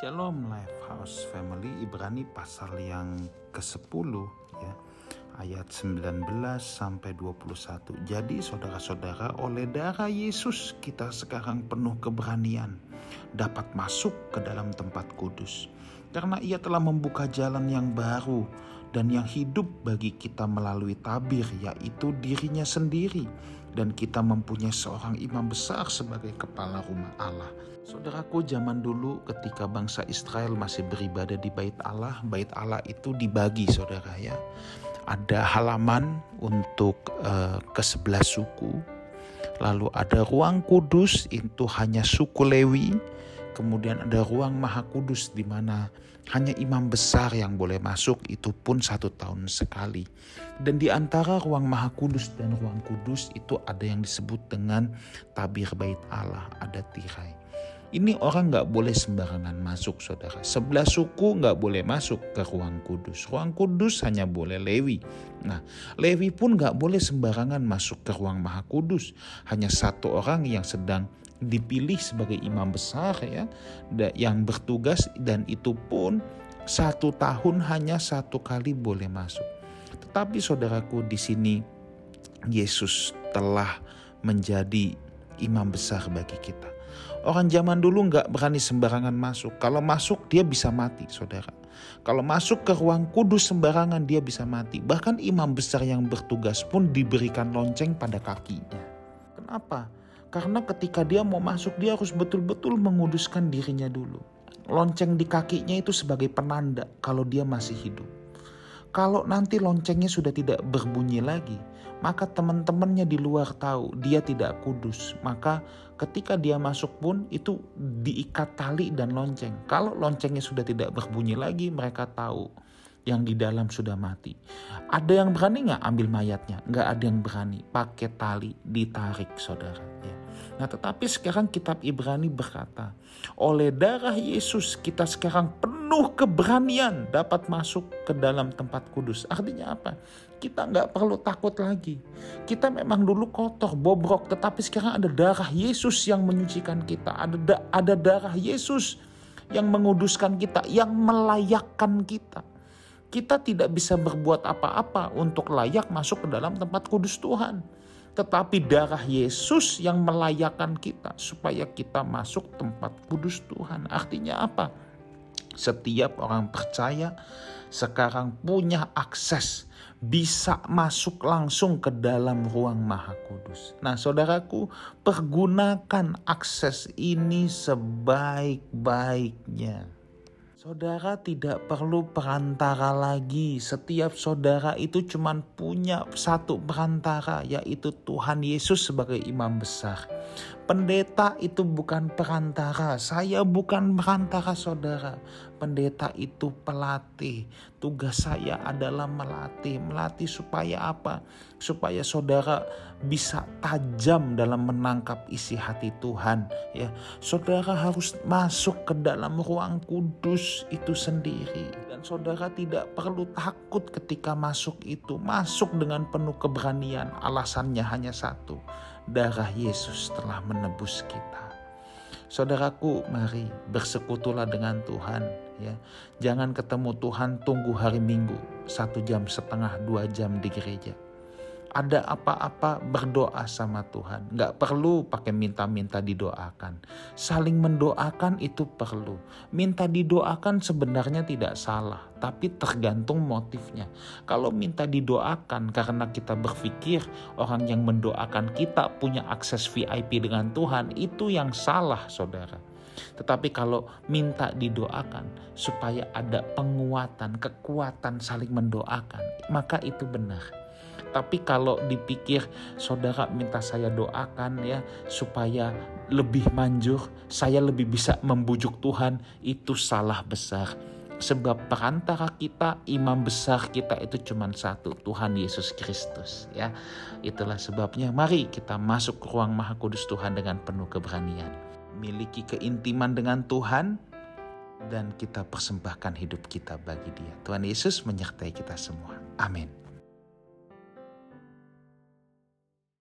Shalom Lifehouse Family Ibrani pasal yang ke-10 ya ayat 19 sampai 21. Jadi saudara-saudara oleh darah Yesus kita sekarang penuh keberanian dapat masuk ke dalam tempat kudus. Karena ia telah membuka jalan yang baru dan yang hidup bagi kita melalui tabir yaitu dirinya sendiri. Dan kita mempunyai seorang imam besar sebagai kepala rumah Allah. Saudaraku, zaman dulu ketika bangsa Israel masih beribadah di Bait Allah, Bait Allah itu dibagi, saudara ya. Ada halaman untuk uh, ke sebelah suku, lalu ada ruang kudus itu hanya suku Lewi, kemudian ada ruang maha kudus di mana hanya imam besar yang boleh masuk itu pun satu tahun sekali. Dan di antara ruang maha kudus dan ruang kudus itu ada yang disebut dengan tabir bait Allah, ada tirai. Ini orang nggak boleh sembarangan masuk saudara. Sebelah suku nggak boleh masuk ke ruang kudus. Ruang kudus hanya boleh Lewi. Nah Lewi pun nggak boleh sembarangan masuk ke ruang maha kudus. Hanya satu orang yang sedang dipilih sebagai imam besar ya. Yang bertugas dan itu pun satu tahun hanya satu kali boleh masuk. Tetapi saudaraku di sini Yesus telah menjadi imam besar bagi kita. Orang zaman dulu nggak berani sembarangan masuk. Kalau masuk dia bisa mati, saudara. Kalau masuk ke ruang kudus sembarangan dia bisa mati. Bahkan imam besar yang bertugas pun diberikan lonceng pada kakinya. Kenapa? Karena ketika dia mau masuk dia harus betul-betul menguduskan dirinya dulu. Lonceng di kakinya itu sebagai penanda kalau dia masih hidup. Kalau nanti loncengnya sudah tidak berbunyi lagi, maka teman-temannya di luar tahu dia tidak kudus. Maka ketika dia masuk pun itu diikat tali dan lonceng. Kalau loncengnya sudah tidak berbunyi lagi, mereka tahu yang di dalam sudah mati. Ada yang berani nggak ambil mayatnya? Nggak ada yang berani. Pakai tali ditarik saudara. Ya. Nah tetapi sekarang kitab Ibrani berkata, oleh darah Yesus kita sekarang penuh keberanian dapat masuk ke dalam tempat kudus. Artinya apa? Kita nggak perlu takut lagi. Kita memang dulu kotor, bobrok, tetapi sekarang ada darah Yesus yang menyucikan kita. Ada da ada darah Yesus yang menguduskan kita, yang melayakkan kita. Kita tidak bisa berbuat apa-apa untuk layak masuk ke dalam tempat kudus Tuhan tetapi darah Yesus yang melayakkan kita supaya kita masuk tempat kudus Tuhan. Artinya apa? Setiap orang percaya sekarang punya akses bisa masuk langsung ke dalam ruang maha kudus. Nah saudaraku pergunakan akses ini sebaik-baiknya. Saudara tidak perlu perantara lagi. Setiap saudara itu cuma punya satu perantara, yaitu Tuhan Yesus sebagai imam besar. Pendeta itu bukan perantara. Saya bukan perantara saudara. Pendeta itu pelatih. Tugas saya adalah melatih. Melatih supaya apa? Supaya saudara bisa tajam dalam menangkap isi hati Tuhan. Ya, saudara harus masuk ke dalam ruang kudus itu sendiri. Dan saudara tidak perlu takut ketika masuk itu. Masuk dengan penuh keberanian. Alasannya hanya satu darah Yesus telah menebus kita. Saudaraku, mari bersekutulah dengan Tuhan. Ya, jangan ketemu Tuhan tunggu hari Minggu satu jam setengah dua jam di gereja ada apa-apa berdoa sama Tuhan. Nggak perlu pakai minta-minta didoakan. Saling mendoakan itu perlu. Minta didoakan sebenarnya tidak salah, tapi tergantung motifnya. Kalau minta didoakan karena kita berpikir orang yang mendoakan kita punya akses VIP dengan Tuhan, itu yang salah saudara. Tetapi kalau minta didoakan supaya ada penguatan, kekuatan saling mendoakan, maka itu benar. Tapi kalau dipikir saudara minta saya doakan ya supaya lebih manjur, saya lebih bisa membujuk Tuhan, itu salah besar. Sebab perantara kita, imam besar kita itu cuma satu, Tuhan Yesus Kristus. ya. Itulah sebabnya mari kita masuk ke ruang maha kudus Tuhan dengan penuh keberanian. Miliki keintiman dengan Tuhan, dan kita persembahkan hidup kita bagi dia. Tuhan Yesus menyertai kita semua. Amin.